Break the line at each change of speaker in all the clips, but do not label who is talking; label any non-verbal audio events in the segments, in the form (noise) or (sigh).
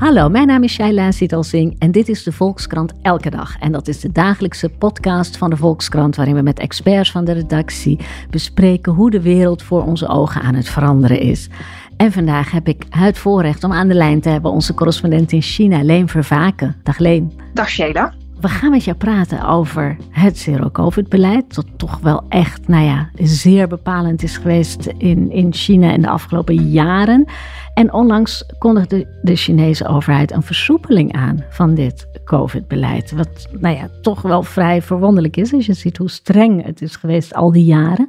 Hallo, mijn naam is Shaila Sitalsing en dit is de Volkskrant Elke Dag. En dat is de dagelijkse podcast van de Volkskrant waarin we met experts van de redactie bespreken hoe de wereld voor onze ogen aan het veranderen is. En vandaag heb ik het voorrecht om aan de lijn te hebben onze correspondent in China, Leen Vervaken. Dag Leen.
Dag Sheila.
We gaan met jou praten over het zero-covid-beleid, dat toch wel echt, nou ja, zeer bepalend is geweest in, in China in de afgelopen jaren. En onlangs kondigde de Chinese overheid een versoepeling aan van dit COVID-beleid. Wat, nou ja, toch wel vrij verwonderlijk is als je ziet hoe streng het is geweest al die jaren.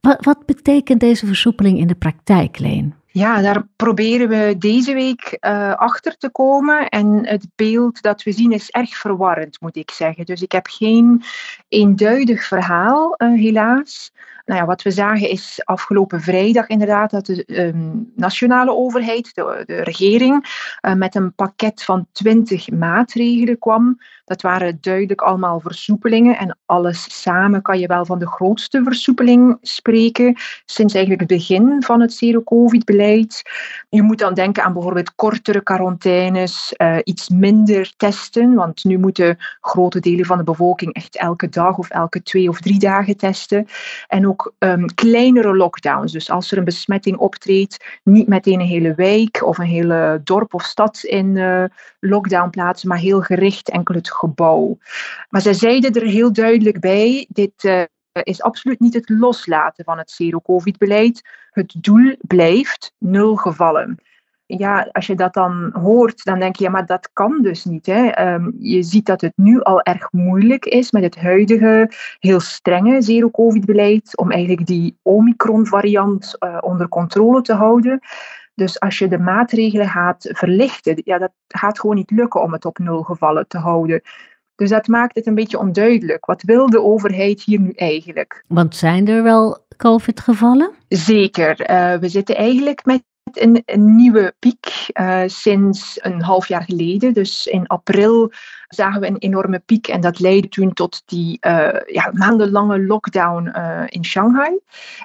Wat, wat betekent deze versoepeling in de praktijk, Leen?
Ja, daar proberen we deze week uh, achter te komen. En het beeld dat we zien is erg verwarrend, moet ik zeggen. Dus ik heb geen eenduidig verhaal, uh, helaas. Nou ja, wat we zagen is afgelopen vrijdag inderdaad dat de um, nationale overheid, de, de regering, uh, met een pakket van 20 maatregelen kwam. Dat waren duidelijk allemaal versoepelingen en alles samen kan je wel van de grootste versoepeling spreken sinds eigenlijk het begin van het zero-covid-beleid. Je moet dan denken aan bijvoorbeeld kortere quarantaines, uh, iets minder testen, want nu moeten grote delen van de bevolking echt elke dag of elke twee of drie dagen testen. En ook um, kleinere lockdowns. Dus als er een besmetting optreedt, niet meteen een hele wijk of een hele dorp of stad in uh, lockdown plaatsen, maar heel gericht enkel het gebouw. Maar zij zeiden er heel duidelijk bij: dit uh, is absoluut niet het loslaten van het zero-covid-beleid. Het doel blijft nul gevallen ja, als je dat dan hoort, dan denk je, ja, maar dat kan dus niet. Hè. Um, je ziet dat het nu al erg moeilijk is met het huidige heel strenge zero-covid-beleid om eigenlijk die Omicron-variant uh, onder controle te houden. Dus als je de maatregelen gaat verlichten, ja, dat gaat gewoon niet lukken om het op nul gevallen te houden. Dus dat maakt het een beetje onduidelijk. Wat wil de overheid hier nu eigenlijk?
Want zijn er wel COVID-gevallen?
Zeker. Uh, we zitten eigenlijk met een, een nieuwe piek uh, sinds een half jaar geleden. Dus in april zagen we een enorme piek en dat leidde toen tot die uh, ja, maandenlange lockdown uh, in Shanghai.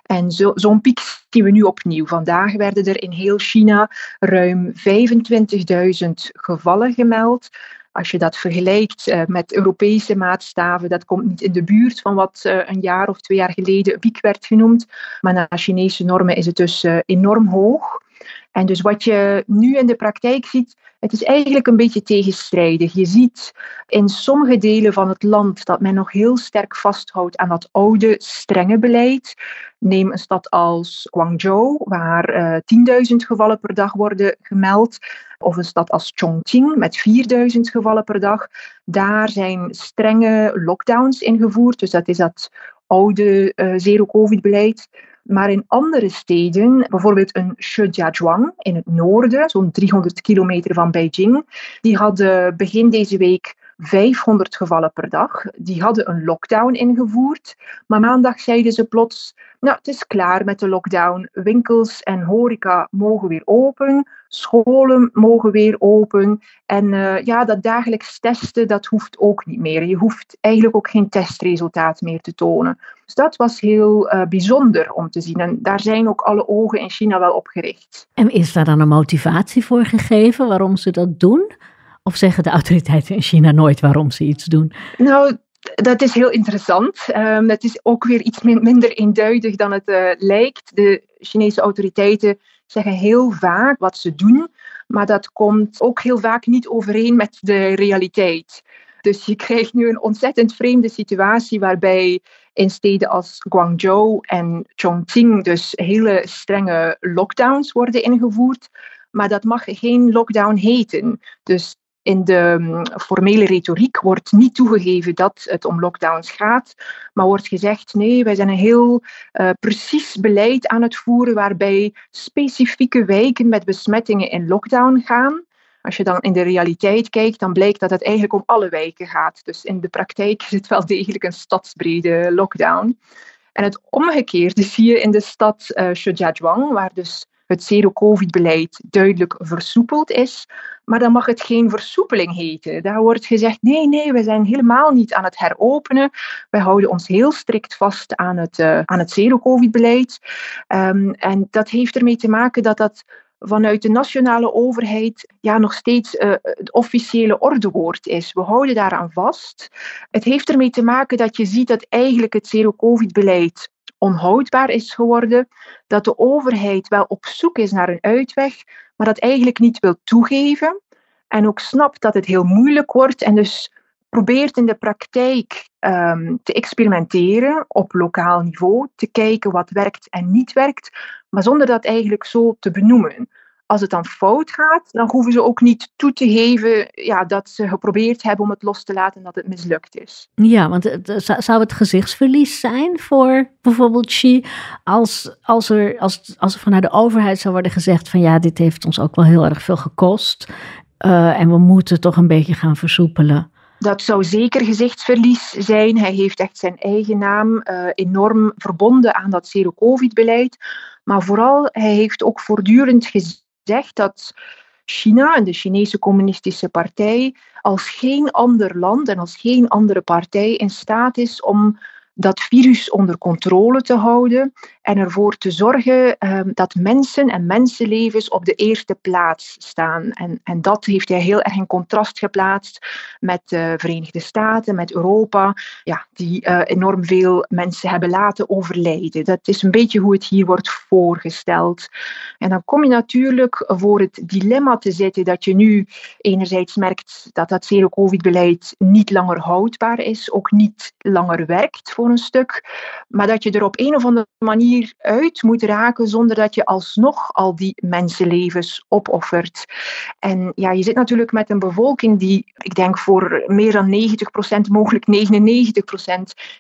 En zo, zo'n piek zien we nu opnieuw. Vandaag werden er in heel China ruim 25.000 gevallen gemeld. Als je dat vergelijkt met Europese maatstaven, dat komt niet in de buurt van wat een jaar of twee jaar geleden piek werd genoemd. Maar naar Chinese normen is het dus enorm hoog. En dus wat je nu in de praktijk ziet, het is eigenlijk een beetje tegenstrijdig. Je ziet in sommige delen van het land dat men nog heel sterk vasthoudt aan dat oude, strenge beleid. Neem een stad als Guangzhou, waar uh, 10.000 gevallen per dag worden gemeld. Of een stad als Chongqing met 4.000 gevallen per dag. Daar zijn strenge lockdowns ingevoerd. Dus dat is dat oude uh, zero-covid-beleid. Maar in andere steden, bijvoorbeeld een Shijiazhuang in het noorden, zo'n 300 kilometer van Beijing, die hadden begin deze week 500 gevallen per dag. Die hadden een lockdown ingevoerd. Maar maandag zeiden ze plots: Nou, het is klaar met de lockdown. Winkels en horeca mogen weer open. Scholen mogen weer open. En uh, ja, dat dagelijks testen, dat hoeft ook niet meer. Je hoeft eigenlijk ook geen testresultaat meer te tonen. Dus dat was heel uh, bijzonder om te zien. En daar zijn ook alle ogen in China wel op gericht.
En is daar dan een motivatie voor gegeven waarom ze dat doen? Of zeggen de autoriteiten in China nooit waarom ze iets doen?
Nou, dat is heel interessant. Um, het is ook weer iets min minder eenduidig dan het uh, lijkt. De Chinese autoriteiten zeggen heel vaak wat ze doen, maar dat komt ook heel vaak niet overeen met de realiteit. Dus je krijgt nu een ontzettend vreemde situatie waarbij in steden als Guangzhou en Chongqing dus hele strenge lockdowns worden ingevoerd. Maar dat mag geen lockdown heten. Dus in de um, formele retoriek wordt niet toegegeven dat het om lockdowns gaat, maar wordt gezegd: nee, wij zijn een heel uh, precies beleid aan het voeren waarbij specifieke wijken met besmettingen in lockdown gaan. Als je dan in de realiteit kijkt, dan blijkt dat het eigenlijk om alle wijken gaat. Dus in de praktijk is het wel degelijk een stadsbrede lockdown. En het omgekeerde zie je in de stad uh, Shijiazhuang, waar dus het zero-covid-beleid duidelijk versoepeld is. Maar dan mag het geen versoepeling heten. Daar wordt gezegd: nee, nee, we zijn helemaal niet aan het heropenen. Wij houden ons heel strikt vast aan het, uh, aan het zero-covid-beleid. Um, en dat heeft ermee te maken dat dat vanuit de nationale overheid ja, nog steeds uh, het officiële ordewoord is. We houden daaraan vast. Het heeft ermee te maken dat je ziet dat eigenlijk het zero-covid-beleid onhoudbaar is geworden, dat de overheid wel op zoek is naar een uitweg, maar dat eigenlijk niet wil toegeven en ook snapt dat het heel moeilijk wordt en dus probeert in de praktijk um, te experimenteren op lokaal niveau, te kijken wat werkt en niet werkt, maar zonder dat eigenlijk zo te benoemen. Als het dan fout gaat, dan hoeven ze ook niet toe te geven ja, dat ze geprobeerd hebben om het los te laten en dat het mislukt is.
Ja, want zou het gezichtsverlies zijn voor bijvoorbeeld Xi als, als, er, als, als er vanuit de overheid zou worden gezegd van ja, dit heeft ons ook wel heel erg veel gekost uh, en we moeten toch een beetje gaan versoepelen?
Dat zou zeker gezichtsverlies zijn. Hij heeft echt zijn eigen naam uh, enorm verbonden aan dat zero-covid-beleid. Maar vooral, hij heeft ook voortdurend gezegd dat China en de Chinese Communistische Partij als geen ander land en als geen andere partij in staat is om dat virus onder controle te houden en ervoor te zorgen um, dat mensen en mensenlevens op de eerste plaats staan. En, en dat heeft hij heel erg in contrast geplaatst met de Verenigde Staten, met Europa, ja, die uh, enorm veel mensen hebben laten overlijden. Dat is een beetje hoe het hier wordt voorgesteld. En dan kom je natuurlijk voor het dilemma te zitten dat je nu enerzijds merkt dat dat zero-covid-beleid niet langer houdbaar is, ook niet langer werkt voor een stuk, maar dat je er op een of andere manier uit moet raken zonder dat je alsnog al die mensenlevens opoffert. En ja, je zit natuurlijk met een bevolking die, ik denk voor meer dan 90%, mogelijk 99%,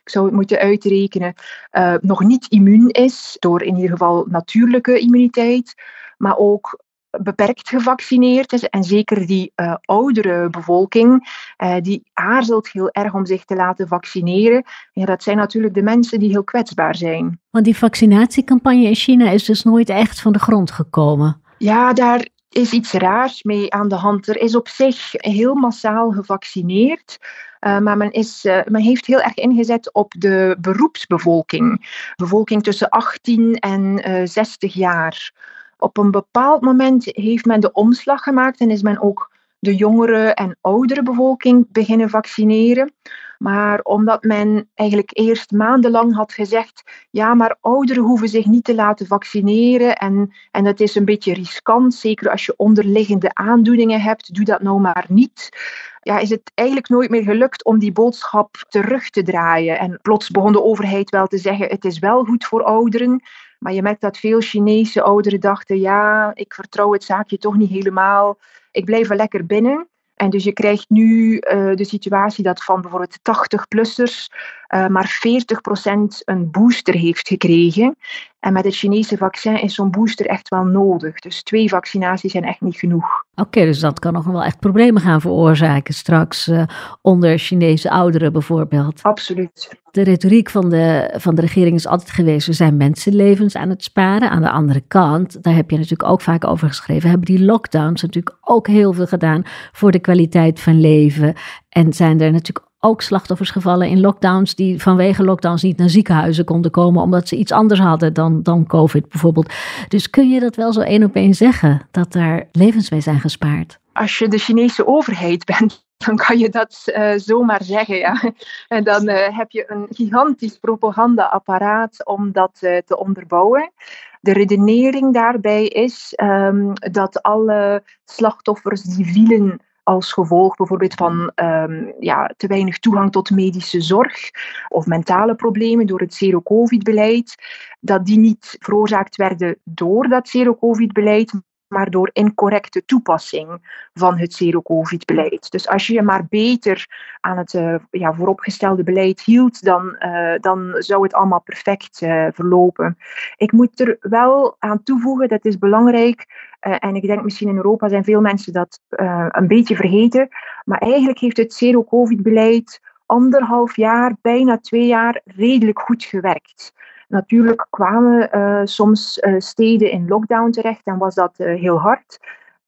ik zou het moeten uitrekenen, uh, nog niet immuun is door in ieder geval natuurlijke immuniteit maar ook beperkt gevaccineerd is. En zeker die uh, oudere bevolking, uh, die aarzelt heel erg om zich te laten vaccineren. Ja, dat zijn natuurlijk de mensen die heel kwetsbaar zijn.
Want die vaccinatiecampagne in China is dus nooit echt van de grond gekomen.
Ja, daar is iets raars mee aan de hand. Er is op zich heel massaal gevaccineerd. Uh, maar men, is, uh, men heeft heel erg ingezet op de beroepsbevolking. Bevolking tussen 18 en uh, 60 jaar. Op een bepaald moment heeft men de omslag gemaakt en is men ook de jongere en oudere bevolking beginnen vaccineren. Maar omdat men eigenlijk eerst maandenlang had gezegd, ja, maar ouderen hoeven zich niet te laten vaccineren en, en het is een beetje riskant, zeker als je onderliggende aandoeningen hebt, doe dat nou maar niet. Ja, is het eigenlijk nooit meer gelukt om die boodschap terug te draaien. En plots begon de overheid wel te zeggen, het is wel goed voor ouderen, maar je merkt dat veel Chinese ouderen dachten, ja, ik vertrouw het zaakje toch niet helemaal. Ik blijf wel lekker binnen. En dus je krijgt nu uh, de situatie dat van bijvoorbeeld 80-plussers uh, maar 40% een booster heeft gekregen. En met het Chinese vaccin is zo'n booster echt wel nodig. Dus twee vaccinaties zijn echt niet genoeg.
Oké, dus dat kan nog wel echt problemen gaan veroorzaken straks uh, onder Chinese ouderen bijvoorbeeld.
Absoluut.
De retoriek van de, van de regering is altijd geweest, we zijn mensenlevens aan het sparen. Aan de andere kant, daar heb je natuurlijk ook vaak over geschreven, hebben die lockdowns natuurlijk ook heel veel gedaan voor de kwaliteit van leven. En zijn er natuurlijk ook slachtoffers gevallen in lockdowns die vanwege lockdowns niet naar ziekenhuizen konden komen omdat ze iets anders hadden dan, dan COVID bijvoorbeeld. Dus kun je dat wel zo één op één zeggen, dat daar levens zijn gespaard?
Als je de Chinese overheid (laughs) bent, dan kan je dat uh, zomaar zeggen. Ja. En dan uh, heb je een gigantisch propagandaapparaat om dat uh, te onderbouwen. De redenering daarbij is um, dat alle slachtoffers die vielen als gevolg bijvoorbeeld van um, ja, te weinig toegang tot medische zorg of mentale problemen door het zero-covid-beleid, dat die niet veroorzaakt werden door dat zero-covid-beleid, maar door incorrecte toepassing van het zero-covid-beleid. Dus als je je maar beter aan het uh, ja, vooropgestelde beleid hield, dan, uh, dan zou het allemaal perfect uh, verlopen. Ik moet er wel aan toevoegen, dat is belangrijk, en ik denk misschien in Europa zijn veel mensen dat een beetje vergeten, maar eigenlijk heeft het zero-covid-beleid anderhalf jaar, bijna twee jaar redelijk goed gewerkt. Natuurlijk kwamen uh, soms uh, steden in lockdown terecht en was dat uh, heel hard.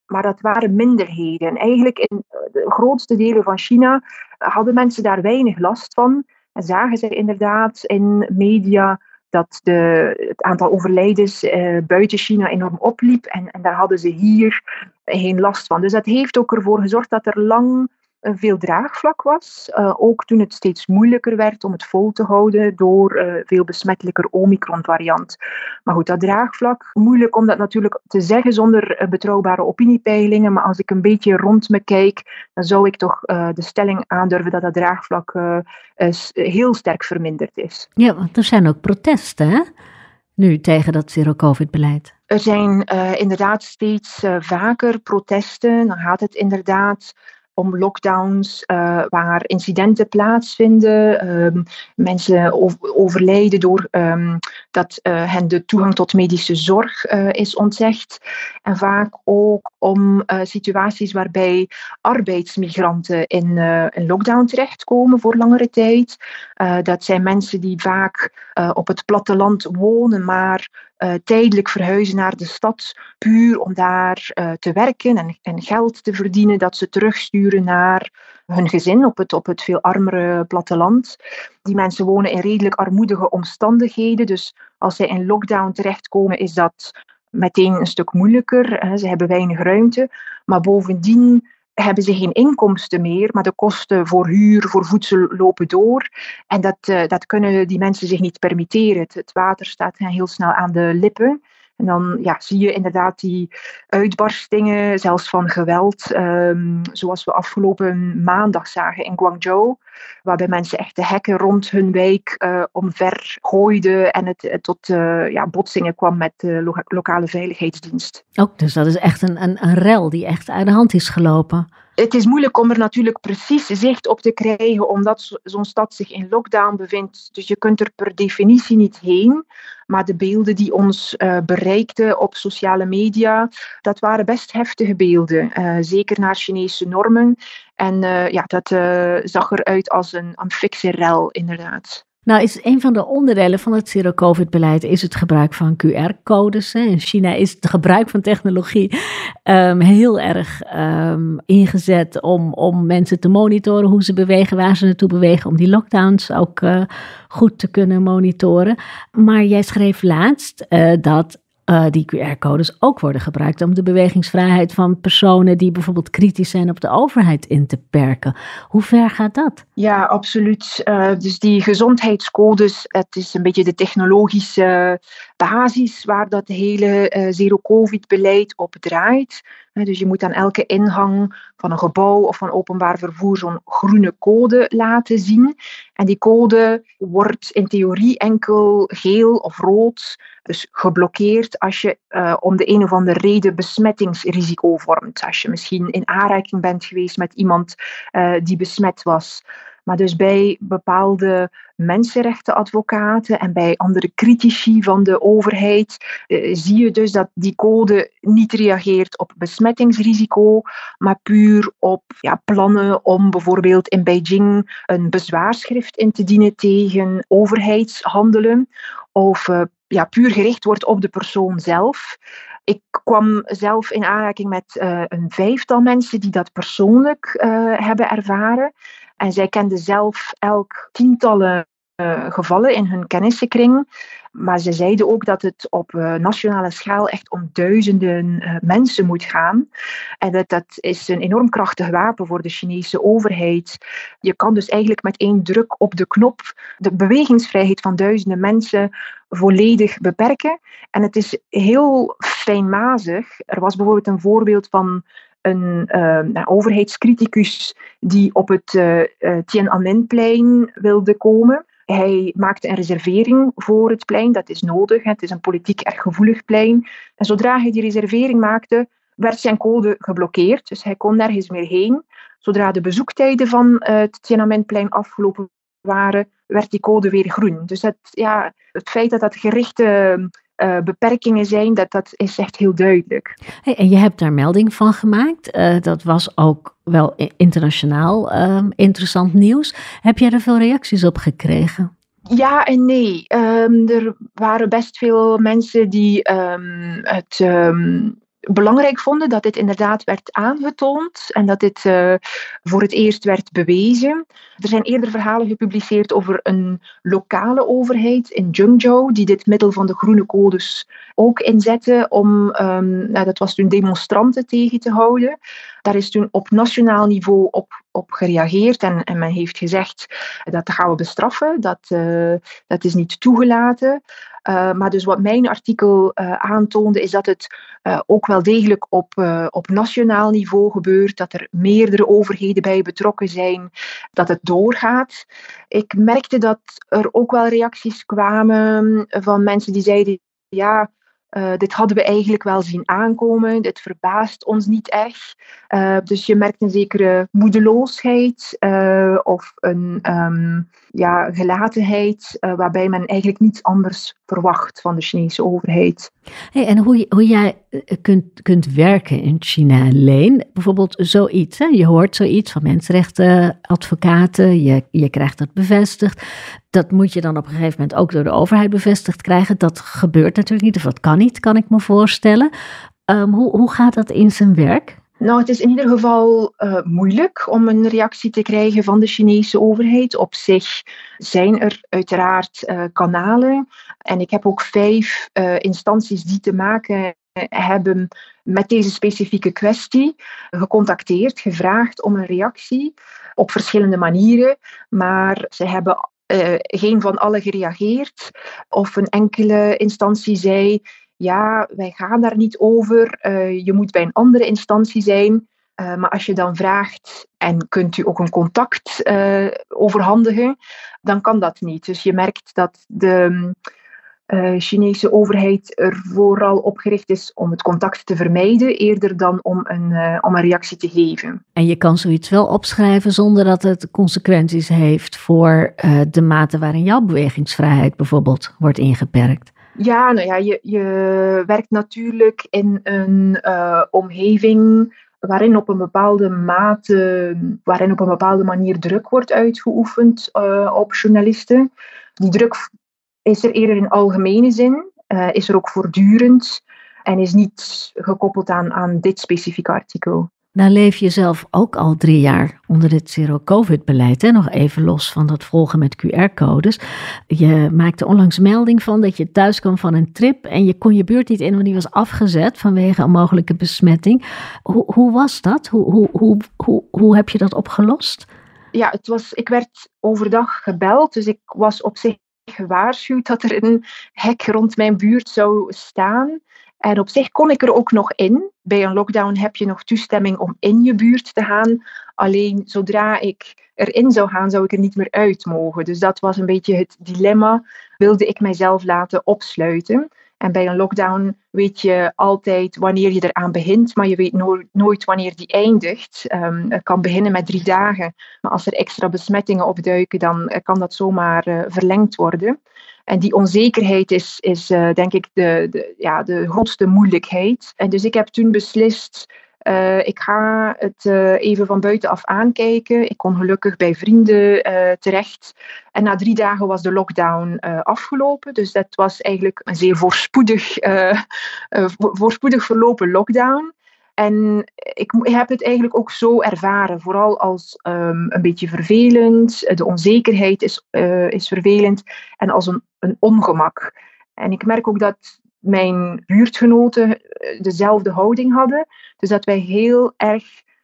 Maar dat waren minderheden. Eigenlijk in de grootste delen van China hadden mensen daar weinig last van. En zagen ze inderdaad in media dat de, het aantal overlijdens buiten China enorm opliep. En, en daar hadden ze hier geen last van. Dus dat heeft ook ervoor gezorgd dat er lang veel draagvlak was. Uh, ook toen het steeds moeilijker werd om het vol te houden door uh, veel besmettelijker Omicron-variant. Maar goed, dat draagvlak, moeilijk om dat natuurlijk te zeggen zonder uh, betrouwbare opiniepeilingen. Maar als ik een beetje rond me kijk, dan zou ik toch de stelling aandurven dat dat draagvlak heel sterk verminderd is.
Ja, want er zijn ook protesten, hè? Nu tegen dat zero-covid-beleid.
Er zijn inderdaad steeds vaker protesten. Dan gaat het inderdaad om lockdowns uh, waar incidenten plaatsvinden, um, mensen overlijden door um, dat uh, hen de toegang tot medische zorg uh, is ontzegd. En vaak ook om situaties waarbij arbeidsmigranten in een lockdown terechtkomen voor langere tijd. dat zijn mensen die vaak op het platteland wonen, maar uh, tijdelijk verhuizen naar de stad, puur om daar uh, te werken en, en, geld te verdienen, dat ze terugsturen naar hun gezin op het, op het veel armere platteland. Die mensen wonen in redelijk armoedige omstandigheden, dus als zij in lockdown terechtkomen, is dat meteen een stuk moeilijker. Hè. Ze hebben weinig ruimte, maar bovendien hebben ze geen inkomsten meer, maar de kosten voor huur, voor voedsel lopen door. En dat, uh, dat kunnen die mensen zich niet permitteren. Het, water staat heel snel aan de lippen. En dan ja, zie je inderdaad die uitbarstingen, zelfs van geweld, um, zoals we afgelopen maandag zagen in Guangzhou, waarbij mensen echt de hekken rond hun wijk uh, omver gooiden en het, tot uh, ja, botsingen kwam met de lo lokale veiligheidsdienst.
Ook, dus dat is echt een, een, een rel die echt uit de hand is gelopen
het is moeilijk om er natuurlijk precies zicht op te krijgen, omdat zo'n stad zich in lockdown bevindt. Dus je kunt er per definitie niet heen. Maar de beelden die ons uh, bereikten op sociale media, dat waren best heftige beelden. Uh, zeker naar Chinese normen. En uh, ja, dat zag eruit als een, een rel, inderdaad.
Nou, is een van de onderdelen van het zero-covid-beleid is het gebruik van QR-codes. In China is het gebruik van technologie um, heel erg um, ingezet om, om mensen te monitoren hoe ze bewegen, waar ze naartoe bewegen, om die lockdowns ook uh, goed te kunnen monitoren. Maar jij schreef laatst uh, dat uh, die QR-codes ook worden gebruikt om de bewegingsvrijheid van personen die bijvoorbeeld kritisch zijn op de overheid in te perken. Hoe ver gaat dat?
Ja, absoluut. Uh, dus die gezondheidscodes, het is een beetje de technologische basis waar dat hele uh, zero-covid-beleid op draait. Dus je moet aan elke ingang van een gebouw of van openbaar vervoer zo'n groene code laten zien. En die code wordt in theorie enkel geel of rood, dus geblokkeerd als je uh, om de een of andere reden besmettingsrisico vormt. Als je misschien in aanraking bent geweest met iemand uh, die besmet was. Maar dus bij bepaalde mensenrechtenadvocaten en bij andere critici van de overheid eh, zie je dus dat die code niet reageert op besmettingsrisico, maar puur op ja, plannen om bijvoorbeeld in Beijing een bezwaarschrift in te dienen tegen overheidshandelen of uh, ja, puur gericht wordt op de persoon zelf. Ik kwam zelf in aanraking met uh, een vijftal mensen die dat persoonlijk uh, hebben ervaren. En zij kenden zelf elk tientallen uh, gevallen in hun kennissenkring. Maar ze zeiden ook dat het op uh, nationale schaal echt om duizenden uh, mensen moet gaan. En dat, dat is een enorm krachtig wapen voor de Chinese overheid. Je kan dus eigenlijk met één druk op de knop de bewegingsvrijheid van duizenden mensen volledig beperken. En het is heel fijnmazig. Er was bijvoorbeeld een voorbeeld van een uh, overheidscriticus die op het uh, Tiananmenplein wilde komen. Hij maakte een reservering voor het plein. Dat is nodig. Het is een politiek erg gevoelig plein. En zodra hij die reservering maakte, werd zijn code geblokkeerd. Dus hij kon nergens meer heen. Zodra de bezoektijden van het Tiananmenplein afgelopen waren, werd die code weer groen. Dus dat, ja, het feit dat dat gerichte uh, beperkingen zijn, dat, dat is echt heel duidelijk.
Hey, en je hebt daar melding van gemaakt. Uh, dat was ook wel internationaal uh, interessant nieuws. Heb jij er veel reacties op gekregen?
Ja en nee. Um, er waren best veel mensen die um, het belangrijk vonden dat dit inderdaad werd aangetoond en dat dit uh, voor het eerst werd bewezen. Er zijn eerder verhalen gepubliceerd over een lokale overheid in Zhengzhou die dit middel van de groene codes ook inzette om, um, nou, dat was toen demonstranten tegen te houden. Daar is toen op nationaal niveau op, op gereageerd en, en men heeft gezegd dat gaan we bestraffen, dat, uh, dat is niet toegelaten. Uh, maar dus wat mijn artikel uh, aantoonde, is dat het uh, ook wel degelijk op, op nationaal niveau gebeurt, dat er meerdere overheden bij betrokken zijn, dat het doorgaat. Ik merkte dat er ook wel reacties kwamen van mensen die zeiden, ja, dit hadden we eigenlijk wel zien aankomen. Dit verbaast ons niet echt. Dus je merkt een zekere moedeloosheid of een um, ja, gelatenheid, waarbij men eigenlijk niets anders verwacht van de Chinese overheid.
En hoe, hoe jij kunt, kunt werken in China alleen, bijvoorbeeld zoiets. Hè? Je hoort zoiets van mensenrechtenadvocaten, je, je krijgt dat bevestigd. Dat moet je dan op een gegeven moment ook door de overheid bevestigd krijgen. Dat gebeurt natuurlijk niet, of dat kan niet, kan ik me voorstellen. Um, hoe, hoe gaat dat in zijn werk?
Nou, het is in ieder geval uh, moeilijk om een reactie te krijgen van de Chinese overheid. Op zich zijn er uiteraard uh, kanalen. En ik heb ook vijf uh, instanties die te maken hebben met deze specifieke kwestie gecontacteerd, gevraagd om een reactie op verschillende manieren. Maar ze hebben geen van allen gereageerd. Of een enkele instantie zei: Ja, wij gaan daar niet over. Uh, je moet bij een andere instantie zijn. Uh, maar als je dan vraagt en kunt u ook een contact overhandigen, dan kan dat niet. Dus je merkt dat de Chinese overheid er vooral op gericht is om het contact te vermijden, eerder dan om een, om een reactie te geven.
En je kan zoiets wel opschrijven zonder dat het consequenties heeft voor de mate waarin jouw bewegingsvrijheid bijvoorbeeld wordt ingeperkt.
Ja, nou ja, je, je werkt natuurlijk in een omgeving waarin op een bepaalde mate, waarin op een bepaalde manier druk wordt uitgeoefend op journalisten. Die druk is er eerder in algemene zin, uh, is er ook voortdurend en is niet gekoppeld aan, aan dit specifieke artikel.
Nou leef je zelf ook al drie jaar onder het zero-covid-beleid, nog even los van dat volgen met QR-codes. Je maakte onlangs melding van dat je thuis kwam van een trip en je kon je buurt niet in, want die was afgezet vanwege een mogelijke besmetting. Hoe, hoe was dat? Hoe, hoe, hoe, hoe, hoe heb je dat opgelost?
Ja, het was, ik werd overdag gebeld, dus ik was op zich gewaarschuwd dat er een hek rond mijn buurt zou staan. En op zich kon ik er ook nog in. Bij een lockdown heb je nog toestemming om in je buurt te gaan. Alleen zodra ik erin zou gaan, zou ik er niet meer uit mogen. Dus dat was een beetje het dilemma. Wilde ik mijzelf laten opsluiten? En bij een lockdown weet je altijd wanneer je eraan begint, maar je weet nooit wanneer die eindigt. Um, het kan beginnen met drie dagen, maar als er extra besmettingen opduiken, dan eh, kan dat zomaar uh, verlengd worden. En die onzekerheid is, is uh, denk ik de, de, ja, de grootste moeilijkheid. En dus ik heb toen beslist uh, ik ga het uh, even van buitenaf aankijken. Ik kon gelukkig bij vrienden uh, terecht. En na drie dagen was de lockdown afgelopen. Dus dat was eigenlijk een zeer voorspoedig, voorspoedig verlopen lockdown. En ik, heb het eigenlijk ook zo ervaren, vooral als um, een beetje vervelend. De onzekerheid is, is vervelend en als een, een ongemak. En ik merk ook dat mijn buurtgenoten eh, dezelfde houding hadden. Dus dat wij heel erg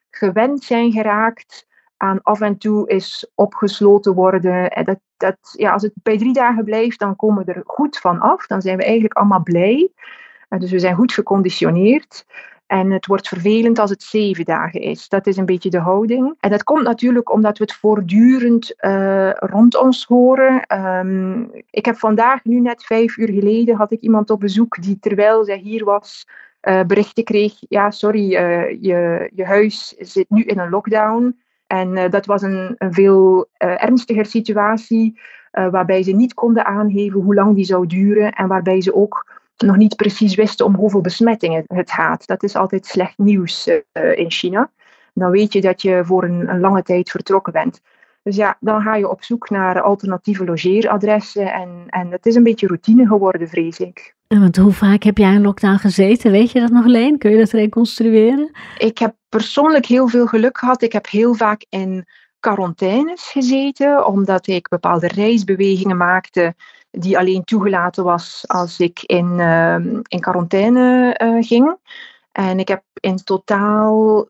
gewend zijn geraakt aan af en toe is opgesloten worden. En dat, dat, ja, als het bij drie dagen blijft, dan komen we er goed van af. Dan zijn we eigenlijk allemaal blij. dus we zijn goed geconditioneerd. En het wordt vervelend als het zeven dagen is. Dat is een beetje de houding. En dat komt natuurlijk omdat we het voortdurend uh, rond ons horen. Um, ik heb vandaag, nu net vijf uur geleden, had ik iemand op bezoek die terwijl zij hier was, uh, berichten kreeg. Ja, sorry, uh, je, je huis zit nu in een lockdown. En dat was een, een veel ernstiger situatie, waarbij ze niet konden aangeven hoe lang die zou duren en waarbij ze ook nog niet precies wisten om hoeveel besmettingen het gaat. Dat is altijd slecht nieuws uh, in China. Dan weet je dat je voor een, een, lange tijd vertrokken bent. Dus ja, dan ga je op zoek naar alternatieve logeeradressen. En, en het is een beetje routine geworden, vrees ik.
Want hoe vaak heb jij in lockdown gezeten? Weet je dat nog alleen? Kun je dat reconstrueren?
Ik heb persoonlijk heel veel geluk gehad. Ik heb heel vaak in quarantaines gezeten, omdat ik bepaalde reisbewegingen maakte die alleen toegelaten was als ik in, uh, in quarantaine uh, ging. En ik heb in totaal,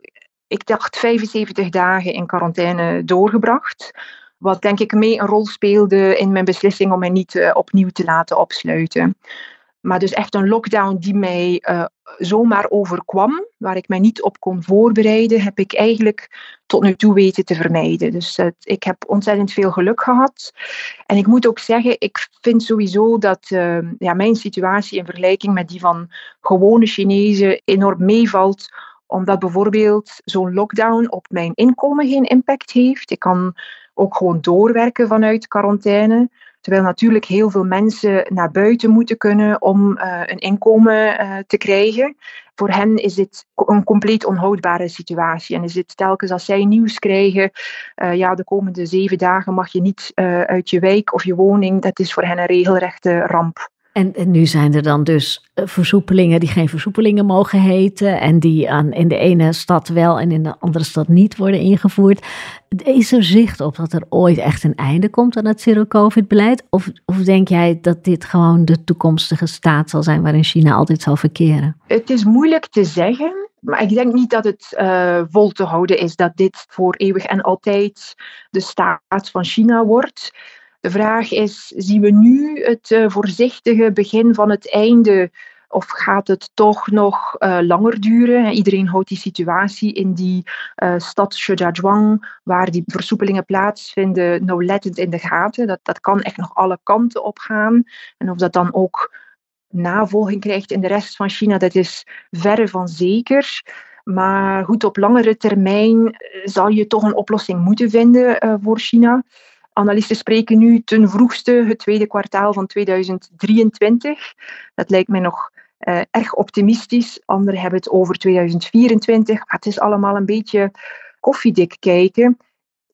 ik dacht 75 dagen in quarantaine doorgebracht. Wat denk ik mee een rol speelde in mijn beslissing om mij niet uh, opnieuw te laten opsluiten. Maar dus echt een lockdown die mij uh, zomaar overkwam, waar ik mij niet op kon voorbereiden, heb ik eigenlijk tot nu toe weten te vermijden. Dus uh, ik heb ontzettend veel geluk gehad. En ik moet ook zeggen, ik vind sowieso dat uh, ja, mijn situatie in vergelijking met die van gewone Chinezen enorm meevalt omdat bijvoorbeeld zo'n lockdown op mijn inkomen geen impact heeft. Ik kan ook gewoon doorwerken vanuit quarantaine. Terwijl natuurlijk heel veel mensen naar buiten moeten kunnen om uh, een inkomen uh, te krijgen. Voor hen is dit een compleet onhoudbare situatie. En is het telkens als zij nieuws krijgen, uh, ja, de komende zeven dagen mag je niet uit je wijk of je woning. Dat is voor hen een regelrechte ramp.
En, en, nu zijn er dan dus eh, versoepelingen die geen versoepelingen mogen heten. En die aan, in de ene stad wel en in de andere stad niet worden ingevoerd. Is er zicht op dat er ooit echt een einde komt aan het zero-covid-beleid? Of, of denk jij dat dit gewoon de toekomstige staat zal zijn waarin China altijd zal verkeren?
Het is moeilijk te zeggen. Maar ik denk niet dat het uh, vol te houden is dat dit voor eeuwig en altijd de staat van China wordt. De vraag is, zien we nu het uh, voorzichtige begin van het einde of gaat het toch nog uh, langer duren? Iedereen houdt die situatie in die uh, stad Shijiazhuang, waar die versoepelingen plaatsvinden, nauwlettend in de gaten. Dat, dat kan echt nog alle kanten op gaan. En of dat dan ook navolging krijgt in de rest van China, dat is verre van zeker. Maar goed, op langere termijn zal je toch een oplossing moeten vinden voor China. Analisten spreken nu ten vroegste het tweede kwartaal van 2023. Dat lijkt mij nog uh, erg optimistisch. Anderen hebben het over 2024. Maar het is allemaal een beetje koffiedik kijken.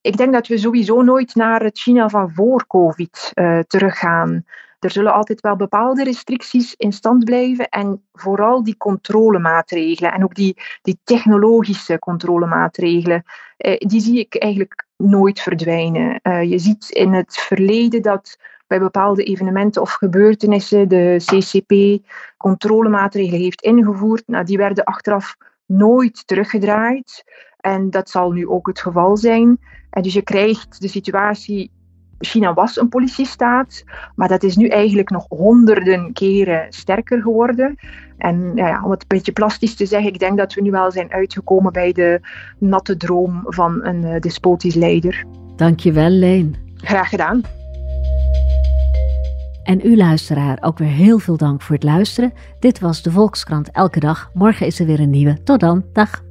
Ik denk dat we sowieso nooit naar het China van voor COVID uh, teruggaan. Er zullen altijd wel bepaalde restricties in stand blijven en vooral die controlemaatregelen en ook die, die technologische controlemaatregelen, eh, die zie ik eigenlijk nooit verdwijnen. Uh, je ziet in het verleden dat bij bepaalde evenementen of gebeurtenissen de CCP controlemaatregelen heeft ingevoerd. Nou, die werden achteraf nooit teruggedraaid. En dat zal nu ook het geval zijn. En dus je krijgt de situatie China was een politiestaat, maar dat is nu eigenlijk nog honderden keren sterker geworden. En ja, om het een beetje plastisch te zeggen, ik denk dat we nu wel zijn uitgekomen bij de natte droom van een uh, despotisch leider.
Dankjewel, Leen.
Graag gedaan.
En u luisteraar ook weer heel veel dank voor het luisteren. Dit was de Volkskrant Elke Dag. Morgen is er weer een nieuwe. Tot dan. Dag.